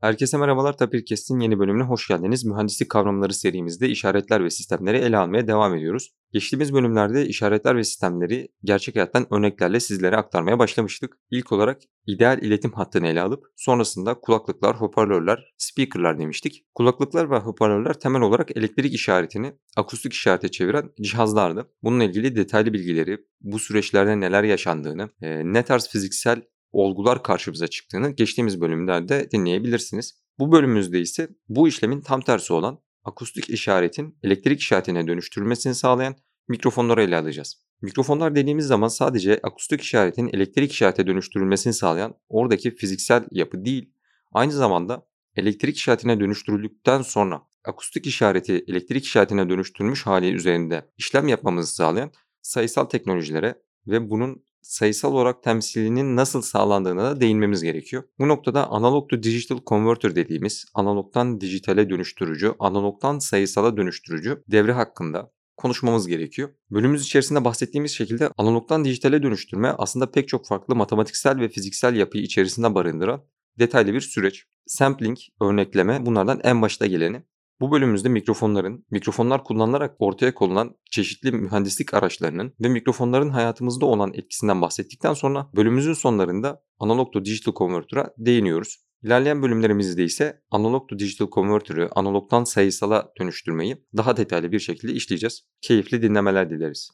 Herkese merhabalar, Tapirkest'in yeni bölümüne hoş geldiniz. Mühendislik kavramları serimizde işaretler ve sistemleri ele almaya devam ediyoruz. Geçtiğimiz bölümlerde işaretler ve sistemleri gerçek hayattan örneklerle sizlere aktarmaya başlamıştık. İlk olarak ideal iletim hattını ele alıp sonrasında kulaklıklar, hoparlörler, speakerlar demiştik. Kulaklıklar ve hoparlörler temel olarak elektrik işaretini akustik işarete çeviren cihazlardı. Bununla ilgili detaylı bilgileri, bu süreçlerde neler yaşandığını, ne tarz fiziksel olgular karşımıza çıktığını geçtiğimiz bölümlerde dinleyebilirsiniz. Bu bölümümüzde ise bu işlemin tam tersi olan akustik işaretin elektrik işaretine dönüştürülmesini sağlayan mikrofonları ele alacağız. Mikrofonlar dediğimiz zaman sadece akustik işaretin elektrik işarete dönüştürülmesini sağlayan oradaki fiziksel yapı değil, aynı zamanda elektrik işaretine dönüştürüldükten sonra akustik işareti elektrik işaretine dönüştürülmüş hali üzerinde işlem yapmamızı sağlayan sayısal teknolojilere ve bunun sayısal olarak temsilinin nasıl sağlandığına da değinmemiz gerekiyor. Bu noktada analog to digital converter dediğimiz analogtan dijitale dönüştürücü, analogtan sayısala dönüştürücü devre hakkında konuşmamız gerekiyor. Bölümümüz içerisinde bahsettiğimiz şekilde analogtan dijitale dönüştürme aslında pek çok farklı matematiksel ve fiziksel yapıyı içerisinde barındıran detaylı bir süreç. Sampling, örnekleme bunlardan en başta geleni. Bu bölümümüzde mikrofonların, mikrofonlar kullanılarak ortaya konulan çeşitli mühendislik araçlarının ve mikrofonların hayatımızda olan etkisinden bahsettikten sonra bölümümüzün sonlarında analog to digital converter'a değiniyoruz. İlerleyen bölümlerimizde ise analog to digital converter'ı analogtan sayısala dönüştürmeyi daha detaylı bir şekilde işleyeceğiz. Keyifli dinlemeler dileriz.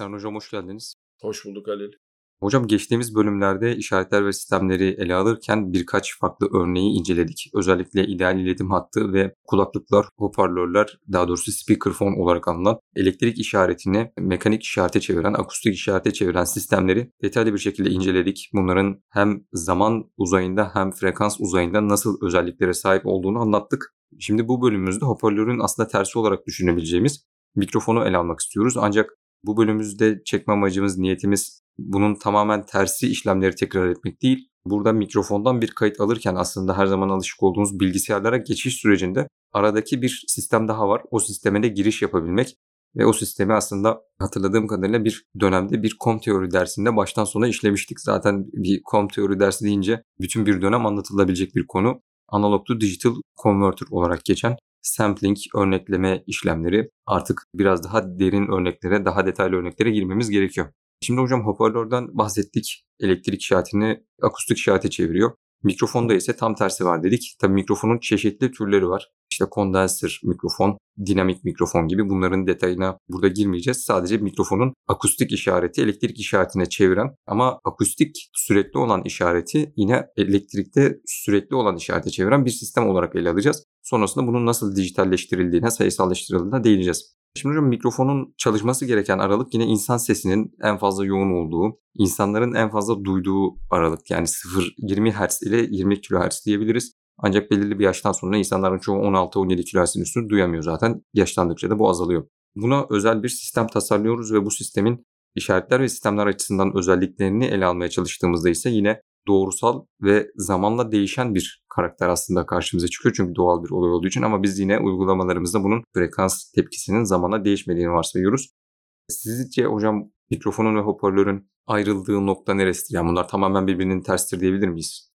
Serhan Hocam hoş geldiniz. Hoş bulduk Halil. Hocam geçtiğimiz bölümlerde işaretler ve sistemleri ele alırken birkaç farklı örneği inceledik. Özellikle ideal iletim hattı ve kulaklıklar, hoparlörler, daha doğrusu speakerphone olarak anılan elektrik işaretini mekanik işarete çeviren, akustik işarete çeviren sistemleri detaylı bir şekilde inceledik. Bunların hem zaman uzayında hem frekans uzayında nasıl özelliklere sahip olduğunu anlattık. Şimdi bu bölümümüzde hoparlörün aslında tersi olarak düşünebileceğimiz mikrofonu ele almak istiyoruz. Ancak bu bölümümüzde çekme amacımız, niyetimiz bunun tamamen tersi işlemleri tekrar etmek değil. Burada mikrofondan bir kayıt alırken aslında her zaman alışık olduğunuz bilgisayarlara geçiş sürecinde aradaki bir sistem daha var. O sisteme de giriş yapabilmek ve o sistemi aslında hatırladığım kadarıyla bir dönemde bir kom teori dersinde baştan sona işlemiştik. Zaten bir kom teori dersi deyince bütün bir dönem anlatılabilecek bir konu. Analog to digital converter olarak geçen sampling, örnekleme işlemleri artık biraz daha derin örneklere, daha detaylı örneklere girmemiz gerekiyor. Şimdi hocam hoparlörden bahsettik. Elektrik işaretini akustik işarete çeviriyor. Mikrofonda ise tam tersi var dedik. Tabii mikrofonun çeşitli türleri var. İşte kondenser mikrofon, dinamik mikrofon gibi bunların detayına burada girmeyeceğiz. Sadece mikrofonun akustik işareti elektrik işaretine çeviren ama akustik sürekli olan işareti yine elektrikte sürekli olan işarete çeviren bir sistem olarak ele alacağız. Sonrasında bunun nasıl dijitalleştirildiğine, sayısallaştırıldığına değineceğiz. Şimdi hocam mikrofonun çalışması gereken aralık yine insan sesinin en fazla yoğun olduğu, insanların en fazla duyduğu aralık. Yani 0-20 Hz ile 20 kHz diyebiliriz. Ancak belirli bir yaştan sonra insanların çoğu 16-17 kHz'in üstünü duyamıyor zaten. Yaşlandıkça da bu azalıyor. Buna özel bir sistem tasarlıyoruz ve bu sistemin işaretler ve sistemler açısından özelliklerini ele almaya çalıştığımızda ise yine doğrusal ve zamanla değişen bir karakter aslında karşımıza çıkıyor. Çünkü doğal bir olay olduğu için ama biz yine uygulamalarımızda bunun frekans tepkisinin zamanla değişmediğini varsayıyoruz. Sizce hocam mikrofonun ve hoparlörün ayrıldığı nokta neresidir? Yani bunlar tamamen birbirinin terstir diyebilir miyiz?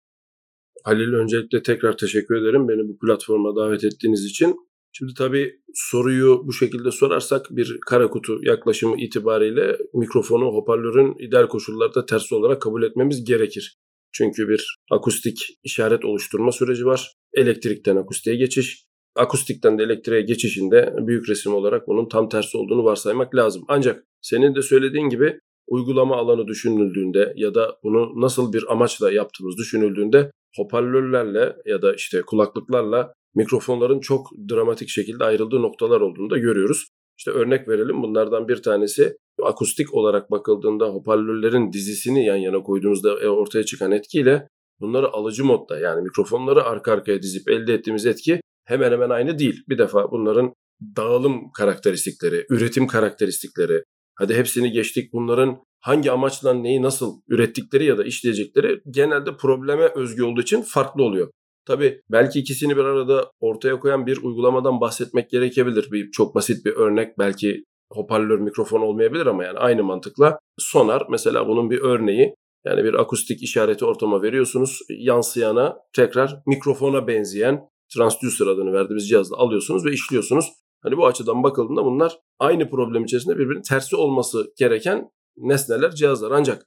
Halil öncelikle tekrar teşekkür ederim beni bu platforma davet ettiğiniz için. Şimdi tabii soruyu bu şekilde sorarsak bir kara kutu yaklaşımı itibariyle mikrofonu hoparlörün ideal koşullarda ters olarak kabul etmemiz gerekir. Çünkü bir akustik işaret oluşturma süreci var. Elektrikten akustiğe geçiş. Akustikten de elektriğe geçişinde büyük resim olarak bunun tam tersi olduğunu varsaymak lazım. Ancak senin de söylediğin gibi uygulama alanı düşünüldüğünde ya da bunu nasıl bir amaçla yaptığımız düşünüldüğünde hoparlörlerle ya da işte kulaklıklarla mikrofonların çok dramatik şekilde ayrıldığı noktalar olduğunu da görüyoruz. İşte örnek verelim bunlardan bir tanesi akustik olarak bakıldığında hoparlörlerin dizisini yan yana koyduğumuzda e, ortaya çıkan etkiyle bunları alıcı modda yani mikrofonları arka arkaya dizip elde ettiğimiz etki hemen hemen aynı değil. Bir defa bunların dağılım karakteristikleri, üretim karakteristikleri, hadi hepsini geçtik bunların hangi amaçla neyi nasıl ürettikleri ya da işleyecekleri genelde probleme özgü olduğu için farklı oluyor. Tabii belki ikisini bir arada ortaya koyan bir uygulamadan bahsetmek gerekebilir. Bir çok basit bir örnek belki hoparlör mikrofon olmayabilir ama yani aynı mantıkla sonar mesela bunun bir örneği. Yani bir akustik işareti ortama veriyorsunuz. Yansıyana tekrar mikrofona benzeyen transducer adını verdiğimiz cihazla alıyorsunuz ve işliyorsunuz. Hani bu açıdan bakıldığında bunlar aynı problem içerisinde birbirinin tersi olması gereken nesneler, cihazlar. Ancak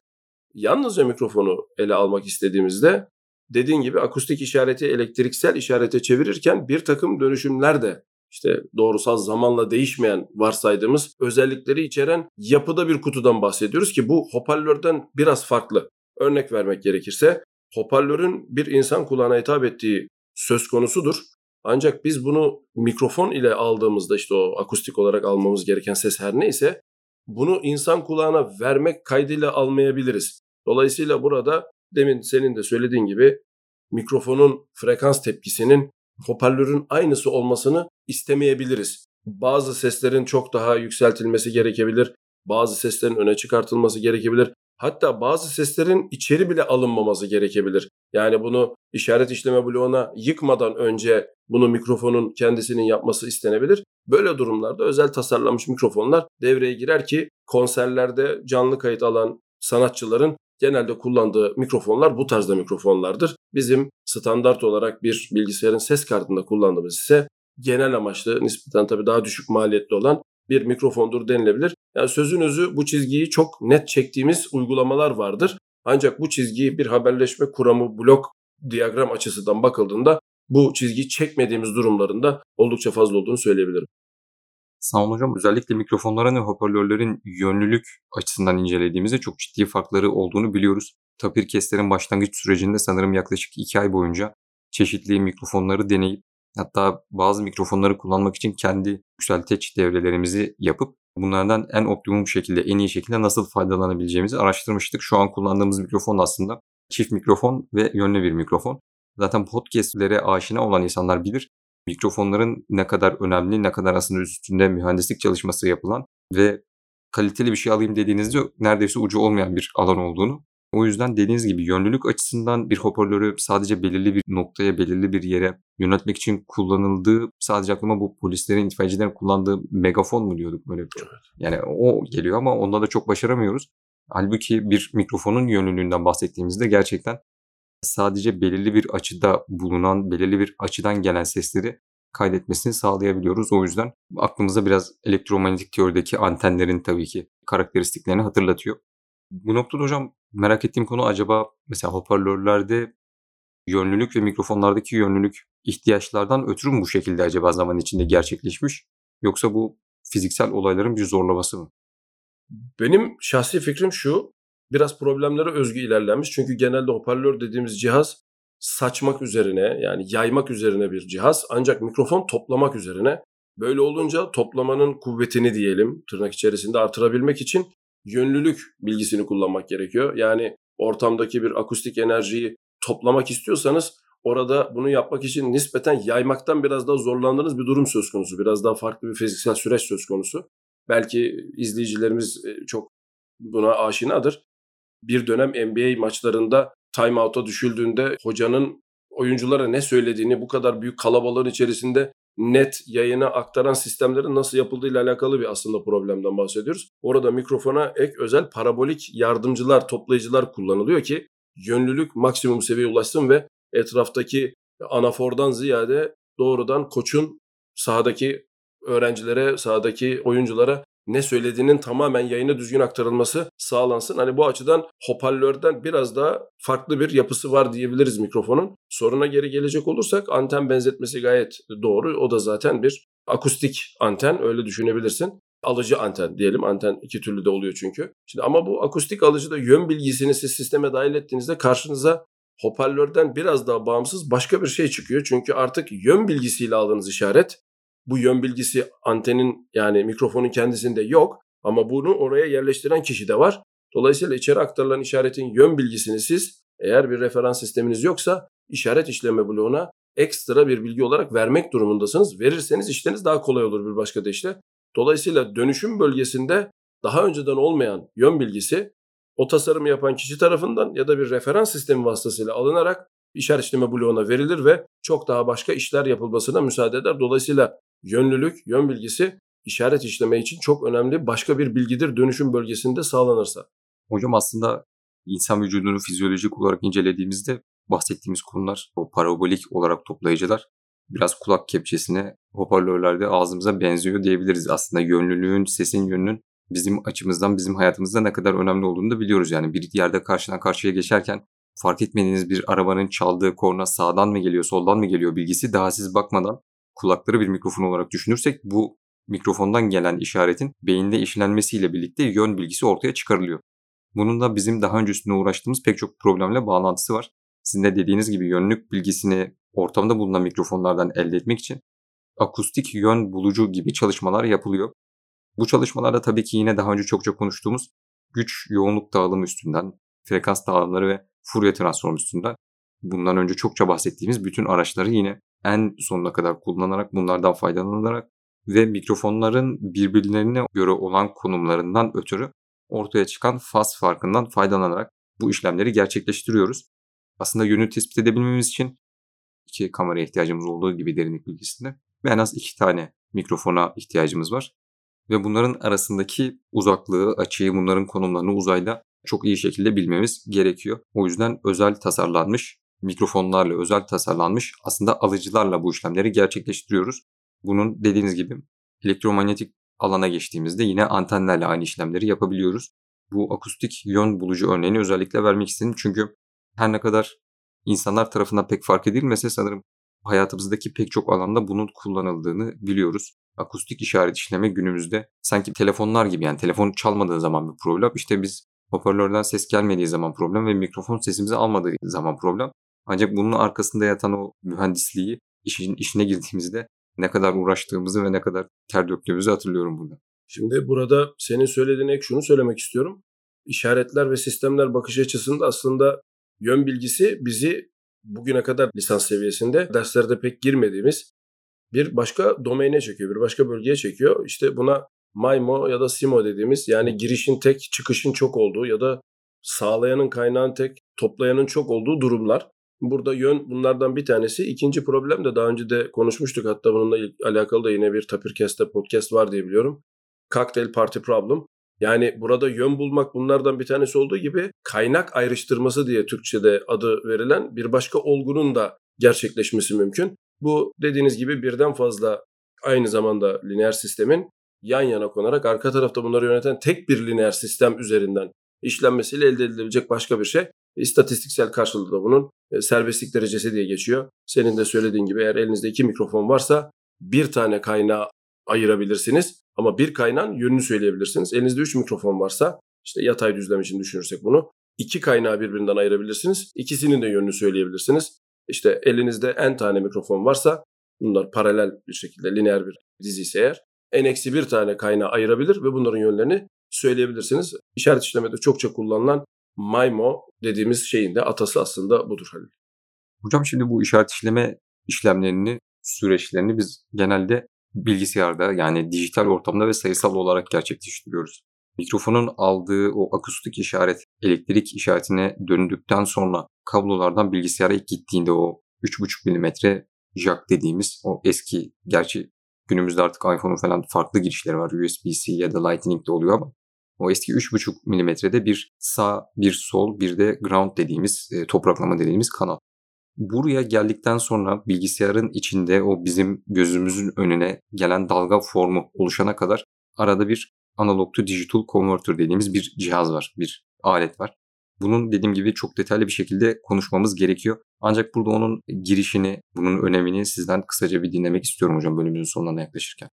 yalnızca mikrofonu ele almak istediğimizde dediğin gibi akustik işareti elektriksel işarete çevirirken bir takım dönüşümler de işte doğrusal zamanla değişmeyen varsaydığımız özellikleri içeren yapıda bir kutudan bahsediyoruz ki bu hoparlörden biraz farklı. Örnek vermek gerekirse hoparlörün bir insan kulağına hitap ettiği söz konusudur. Ancak biz bunu mikrofon ile aldığımızda işte o akustik olarak almamız gereken ses her neyse bunu insan kulağına vermek kaydıyla almayabiliriz. Dolayısıyla burada demin senin de söylediğin gibi mikrofonun frekans tepkisinin hoparlörün aynısı olmasını istemeyebiliriz. Bazı seslerin çok daha yükseltilmesi gerekebilir. Bazı seslerin öne çıkartılması gerekebilir. Hatta bazı seslerin içeri bile alınmaması gerekebilir. Yani bunu işaret işleme bloğuna yıkmadan önce bunu mikrofonun kendisinin yapması istenebilir. Böyle durumlarda özel tasarlanmış mikrofonlar devreye girer ki konserlerde canlı kayıt alan sanatçıların genelde kullandığı mikrofonlar bu tarzda mikrofonlardır. Bizim standart olarak bir bilgisayarın ses kartında kullandığımız ise genel amaçlı nispeten tabii daha düşük maliyetli olan bir mikrofondur denilebilir. Yani sözün özü bu çizgiyi çok net çektiğimiz uygulamalar vardır. Ancak bu çizgiyi bir haberleşme kuramı blok diyagram açısından bakıldığında bu çizgiyi çekmediğimiz durumlarında oldukça fazla olduğunu söyleyebilirim. Olun hocam. Özellikle mikrofonların ve hoparlörlerin yönlülük açısından incelediğimizde çok ciddi farkları olduğunu biliyoruz. Tapir Kesler'in başlangıç sürecinde sanırım yaklaşık 2 ay boyunca çeşitli mikrofonları deneyip hatta bazı mikrofonları kullanmak için kendi yükselteç devrelerimizi yapıp bunlardan en optimum şekilde, en iyi şekilde nasıl faydalanabileceğimizi araştırmıştık. Şu an kullandığımız mikrofon aslında çift mikrofon ve yönlü bir mikrofon. Zaten podcastlere aşina olan insanlar bilir mikrofonların ne kadar önemli, ne kadar aslında üstünde mühendislik çalışması yapılan ve kaliteli bir şey alayım dediğinizde neredeyse ucu olmayan bir alan olduğunu. O yüzden dediğiniz gibi yönlülük açısından bir hoparlörü sadece belirli bir noktaya, belirli bir yere yönetmek için kullanıldığı sadece aklıma bu polislerin, itfaiyecilerin kullandığı megafon mu diyorduk böyle bir şey. Yani o geliyor ama onda da çok başaramıyoruz. Halbuki bir mikrofonun yönlülüğünden bahsettiğimizde gerçekten sadece belirli bir açıda bulunan, belirli bir açıdan gelen sesleri kaydetmesini sağlayabiliyoruz. O yüzden aklımıza biraz elektromanyetik teorideki antenlerin tabii ki karakteristiklerini hatırlatıyor. Bu noktada hocam merak ettiğim konu acaba mesela hoparlörlerde yönlülük ve mikrofonlardaki yönlülük ihtiyaçlardan ötürü mü bu şekilde acaba zaman içinde gerçekleşmiş? Yoksa bu fiziksel olayların bir zorlaması mı? Benim şahsi fikrim şu biraz problemlere özgü ilerlenmiş. Çünkü genelde hoparlör dediğimiz cihaz saçmak üzerine yani yaymak üzerine bir cihaz ancak mikrofon toplamak üzerine. Böyle olunca toplamanın kuvvetini diyelim tırnak içerisinde artırabilmek için yönlülük bilgisini kullanmak gerekiyor. Yani ortamdaki bir akustik enerjiyi toplamak istiyorsanız orada bunu yapmak için nispeten yaymaktan biraz daha zorlandığınız bir durum söz konusu. Biraz daha farklı bir fiziksel süreç söz konusu. Belki izleyicilerimiz e, çok buna aşinadır bir dönem NBA maçlarında timeout'a düşüldüğünde hocanın oyunculara ne söylediğini bu kadar büyük kalabalığın içerisinde net yayına aktaran sistemlerin nasıl yapıldığıyla alakalı bir aslında problemden bahsediyoruz. Orada mikrofona ek özel parabolik yardımcılar, toplayıcılar kullanılıyor ki yönlülük maksimum seviyeye ulaşsın ve etraftaki anafordan ziyade doğrudan koçun sahadaki öğrencilere, sahadaki oyunculara ne söylediğinin tamamen yayına düzgün aktarılması sağlansın. Hani bu açıdan hoparlörden biraz daha farklı bir yapısı var diyebiliriz mikrofonun. Soruna geri gelecek olursak anten benzetmesi gayet doğru. O da zaten bir akustik anten öyle düşünebilirsin. Alıcı anten diyelim. Anten iki türlü de oluyor çünkü. Şimdi ama bu akustik alıcıda yön bilgisini siz sisteme dahil ettiğinizde karşınıza hoparlörden biraz daha bağımsız başka bir şey çıkıyor. Çünkü artık yön bilgisiyle aldığınız işaret bu yön bilgisi antenin yani mikrofonun kendisinde yok ama bunu oraya yerleştiren kişi de var. Dolayısıyla içeri aktarılan işaretin yön bilgisini siz eğer bir referans sisteminiz yoksa işaret işleme bloğuna ekstra bir bilgi olarak vermek durumundasınız. Verirseniz işleriniz daha kolay olur bir başka deyişle. Dolayısıyla dönüşüm bölgesinde daha önceden olmayan yön bilgisi o tasarımı yapan kişi tarafından ya da bir referans sistemi vasıtasıyla alınarak işaret işleme bloğuna verilir ve çok daha başka işler yapılmasına müsaade eder. Dolayısıyla yönlülük, yön bilgisi işaret işleme için çok önemli başka bir bilgidir dönüşüm bölgesinde sağlanırsa. Hocam aslında insan vücudunu fizyolojik olarak incelediğimizde bahsettiğimiz konular o parabolik olarak toplayıcılar biraz kulak kepçesine hoparlörlerde ağzımıza benziyor diyebiliriz. Aslında yönlülüğün, sesin yönünün bizim açımızdan, bizim hayatımızda ne kadar önemli olduğunu da biliyoruz. Yani bir yerde karşıdan karşıya geçerken fark etmediğiniz bir arabanın çaldığı korna sağdan mı geliyor, soldan mı geliyor bilgisi daha siz bakmadan kulakları bir mikrofon olarak düşünürsek bu mikrofondan gelen işaretin beyinde işlenmesiyle birlikte yön bilgisi ortaya çıkarılıyor. Bunun da bizim daha öncesinde uğraştığımız pek çok problemle bağlantısı var. Sizin de dediğiniz gibi yönlük bilgisini ortamda bulunan mikrofonlardan elde etmek için akustik yön bulucu gibi çalışmalar yapılıyor. Bu çalışmalarda tabii ki yine daha önce çok çok konuştuğumuz güç yoğunluk dağılımı üstünden, frekans dağılımları ve Fourier transform üstünden bundan önce çokça bahsettiğimiz bütün araçları yine en sonuna kadar kullanarak bunlardan faydalanarak ve mikrofonların birbirlerine göre olan konumlarından ötürü ortaya çıkan faz farkından faydalanarak bu işlemleri gerçekleştiriyoruz. Aslında yönü tespit edebilmemiz için iki kameraya ihtiyacımız olduğu gibi derinlik bilgisinde ve en az iki tane mikrofona ihtiyacımız var. Ve bunların arasındaki uzaklığı, açıyı, bunların konumlarını uzayda çok iyi şekilde bilmemiz gerekiyor. O yüzden özel tasarlanmış, mikrofonlarla özel tasarlanmış aslında alıcılarla bu işlemleri gerçekleştiriyoruz. Bunun dediğiniz gibi elektromanyetik alana geçtiğimizde yine antenlerle aynı işlemleri yapabiliyoruz. Bu akustik yön bulucu örneğini özellikle vermek istedim çünkü her ne kadar insanlar tarafından pek fark edilmese sanırım hayatımızdaki pek çok alanda bunun kullanıldığını biliyoruz. Akustik işaret işleme günümüzde sanki telefonlar gibi yani telefon çalmadığı zaman bir problem. İşte biz hoparlörden ses gelmediği zaman problem ve mikrofon sesimizi almadığı zaman problem. Ancak bunun arkasında yatan o mühendisliği işin işine girdiğimizde ne kadar uğraştığımızı ve ne kadar ter döktüğümüzü hatırlıyorum burada. Şimdi burada senin söylediğin ek şunu söylemek istiyorum. İşaretler ve sistemler bakış açısında aslında yön bilgisi bizi bugüne kadar lisans seviyesinde derslerde pek girmediğimiz bir başka domaine çekiyor, bir başka bölgeye çekiyor. İşte buna MIMO ya da SIMO dediğimiz yani girişin tek, çıkışın çok olduğu ya da sağlayanın kaynağın tek, toplayanın çok olduğu durumlar. Burada yön bunlardan bir tanesi. İkinci problem de daha önce de konuşmuştuk. Hatta bununla alakalı da yine bir Tapircast'te podcast var diye biliyorum. Cocktail Party Problem. Yani burada yön bulmak bunlardan bir tanesi olduğu gibi kaynak ayrıştırması diye Türkçe'de adı verilen bir başka olgunun da gerçekleşmesi mümkün. Bu dediğiniz gibi birden fazla aynı zamanda lineer sistemin yan yana konarak arka tarafta bunları yöneten tek bir lineer sistem üzerinden işlenmesiyle elde edilebilecek başka bir şey. İstatistiksel karşılığı da bunun e, serbestlik derecesi diye geçiyor. Senin de söylediğin gibi eğer elinizde iki mikrofon varsa bir tane kaynağı ayırabilirsiniz. Ama bir kaynağın yönünü söyleyebilirsiniz. Elinizde üç mikrofon varsa işte yatay düzlem için düşünürsek bunu. iki kaynağı birbirinden ayırabilirsiniz. İkisinin de yönünü söyleyebilirsiniz. İşte elinizde en tane mikrofon varsa bunlar paralel bir şekilde lineer bir dizi ise eğer en eksi bir tane kaynağı ayırabilir ve bunların yönlerini söyleyebilirsiniz. İşaret işlemede çokça kullanılan MIMO dediğimiz şeyin de atası aslında budur Halil. Hocam şimdi bu işaret işleme işlemlerini, süreçlerini biz genelde bilgisayarda yani dijital ortamda ve sayısal olarak gerçekleştiriyoruz. Mikrofonun aldığı o akustik işaret elektrik işaretine döndükten sonra kablolardan bilgisayara gittiğinde o 3.5 mm jack dediğimiz o eski gerçi günümüzde artık iPhone'un falan farklı girişleri var. USB-C ya da Lightning de oluyor ama o eski 3.5 milimetrede bir sağ, bir sol, bir de ground dediğimiz, e, topraklama dediğimiz kanal. Buraya geldikten sonra bilgisayarın içinde o bizim gözümüzün önüne gelen dalga formu oluşana kadar arada bir analog to digital converter dediğimiz bir cihaz var, bir alet var. Bunun dediğim gibi çok detaylı bir şekilde konuşmamız gerekiyor. Ancak burada onun girişini, bunun önemini sizden kısaca bir dinlemek istiyorum hocam bölümümüzün sonuna yaklaşırken.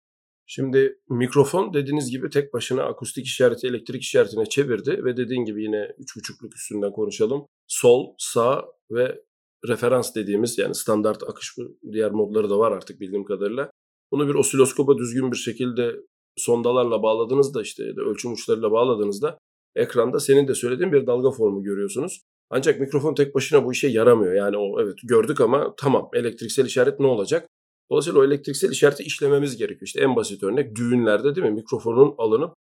Şimdi mikrofon dediğiniz gibi tek başına akustik işareti elektrik işaretine çevirdi ve dediğin gibi yine 3.5'luk üstünden konuşalım. Sol, sağ ve referans dediğimiz yani standart akış diğer modları da var artık bildiğim kadarıyla. Bunu bir osiloskopa düzgün bir şekilde sondalarla bağladığınızda işte ölçüm uçlarıyla bağladığınızda ekranda senin de söylediğin bir dalga formu görüyorsunuz. Ancak mikrofon tek başına bu işe yaramıyor. Yani o evet gördük ama tamam elektriksel işaret ne olacak? Dolayısıyla o elektriksel işareti işlememiz gerekiyor. İşte en basit örnek düğünlerde değil mi? Mikrofonun alınıp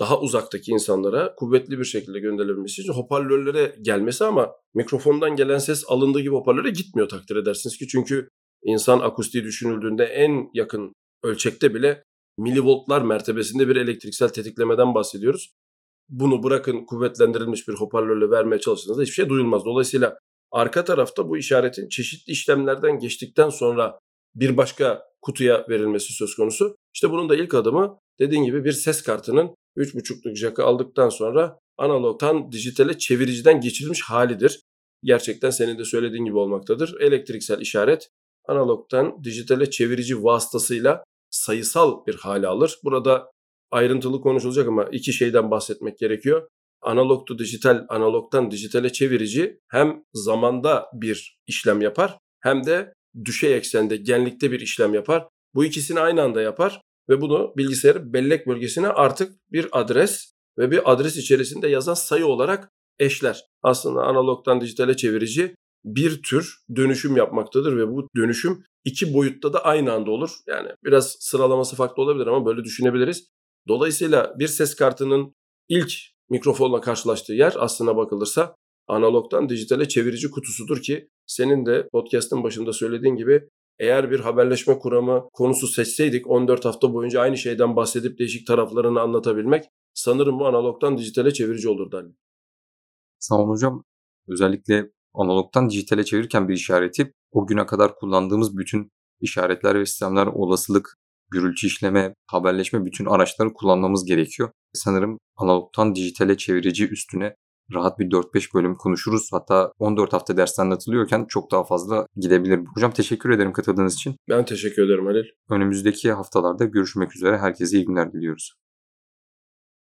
daha uzaktaki insanlara kuvvetli bir şekilde gönderilebilmesi için hoparlörlere gelmesi ama mikrofondan gelen ses alındığı gibi hoparlöre gitmiyor takdir edersiniz ki. Çünkü insan akustiği düşünüldüğünde en yakın ölçekte bile milivoltlar mertebesinde bir elektriksel tetiklemeden bahsediyoruz. Bunu bırakın kuvvetlendirilmiş bir hoparlörle vermeye çalıştığınızda hiçbir şey duyulmaz. Dolayısıyla arka tarafta bu işaretin çeşitli işlemlerden geçtikten sonra bir başka kutuya verilmesi söz konusu. İşte bunun da ilk adımı dediğin gibi bir ses kartının 3.5'luk jack'ı aldıktan sonra analogtan dijitale çeviriciden geçirilmiş halidir. Gerçekten senin de söylediğin gibi olmaktadır. Elektriksel işaret analogtan dijitale çevirici vasıtasıyla sayısal bir hale alır. Burada ayrıntılı konuşulacak ama iki şeyden bahsetmek gerekiyor. Analog to dijital, analogtan dijitale çevirici hem zamanda bir işlem yapar hem de düşey eksende, genlikte bir işlem yapar. Bu ikisini aynı anda yapar ve bunu bilgisayarın bellek bölgesine artık bir adres ve bir adres içerisinde yazan sayı olarak eşler. Aslında analogtan dijitale çevirici bir tür dönüşüm yapmaktadır ve bu dönüşüm iki boyutta da aynı anda olur. Yani biraz sıralaması farklı olabilir ama böyle düşünebiliriz. Dolayısıyla bir ses kartının ilk mikrofonla karşılaştığı yer aslına bakılırsa analogtan dijitale çevirici kutusudur ki senin de podcast'ın başında söylediğin gibi eğer bir haberleşme kuramı konusu seçseydik 14 hafta boyunca aynı şeyden bahsedip değişik taraflarını anlatabilmek sanırım bu analogtan dijitale çevirici olurdu Ali. Sağ olun hocam. Özellikle analogtan dijitale çevirirken bir işareti o güne kadar kullandığımız bütün işaretler ve sistemler olasılık, gürültü işleme, haberleşme bütün araçları kullanmamız gerekiyor. Sanırım analogtan dijitale çevirici üstüne rahat bir 4-5 bölüm konuşuruz. Hatta 14 hafta ders anlatılıyorken çok daha fazla gidebilir. Hocam teşekkür ederim katıldığınız için. Ben teşekkür ederim Halil. Önümüzdeki haftalarda görüşmek üzere. Herkese iyi günler diliyoruz.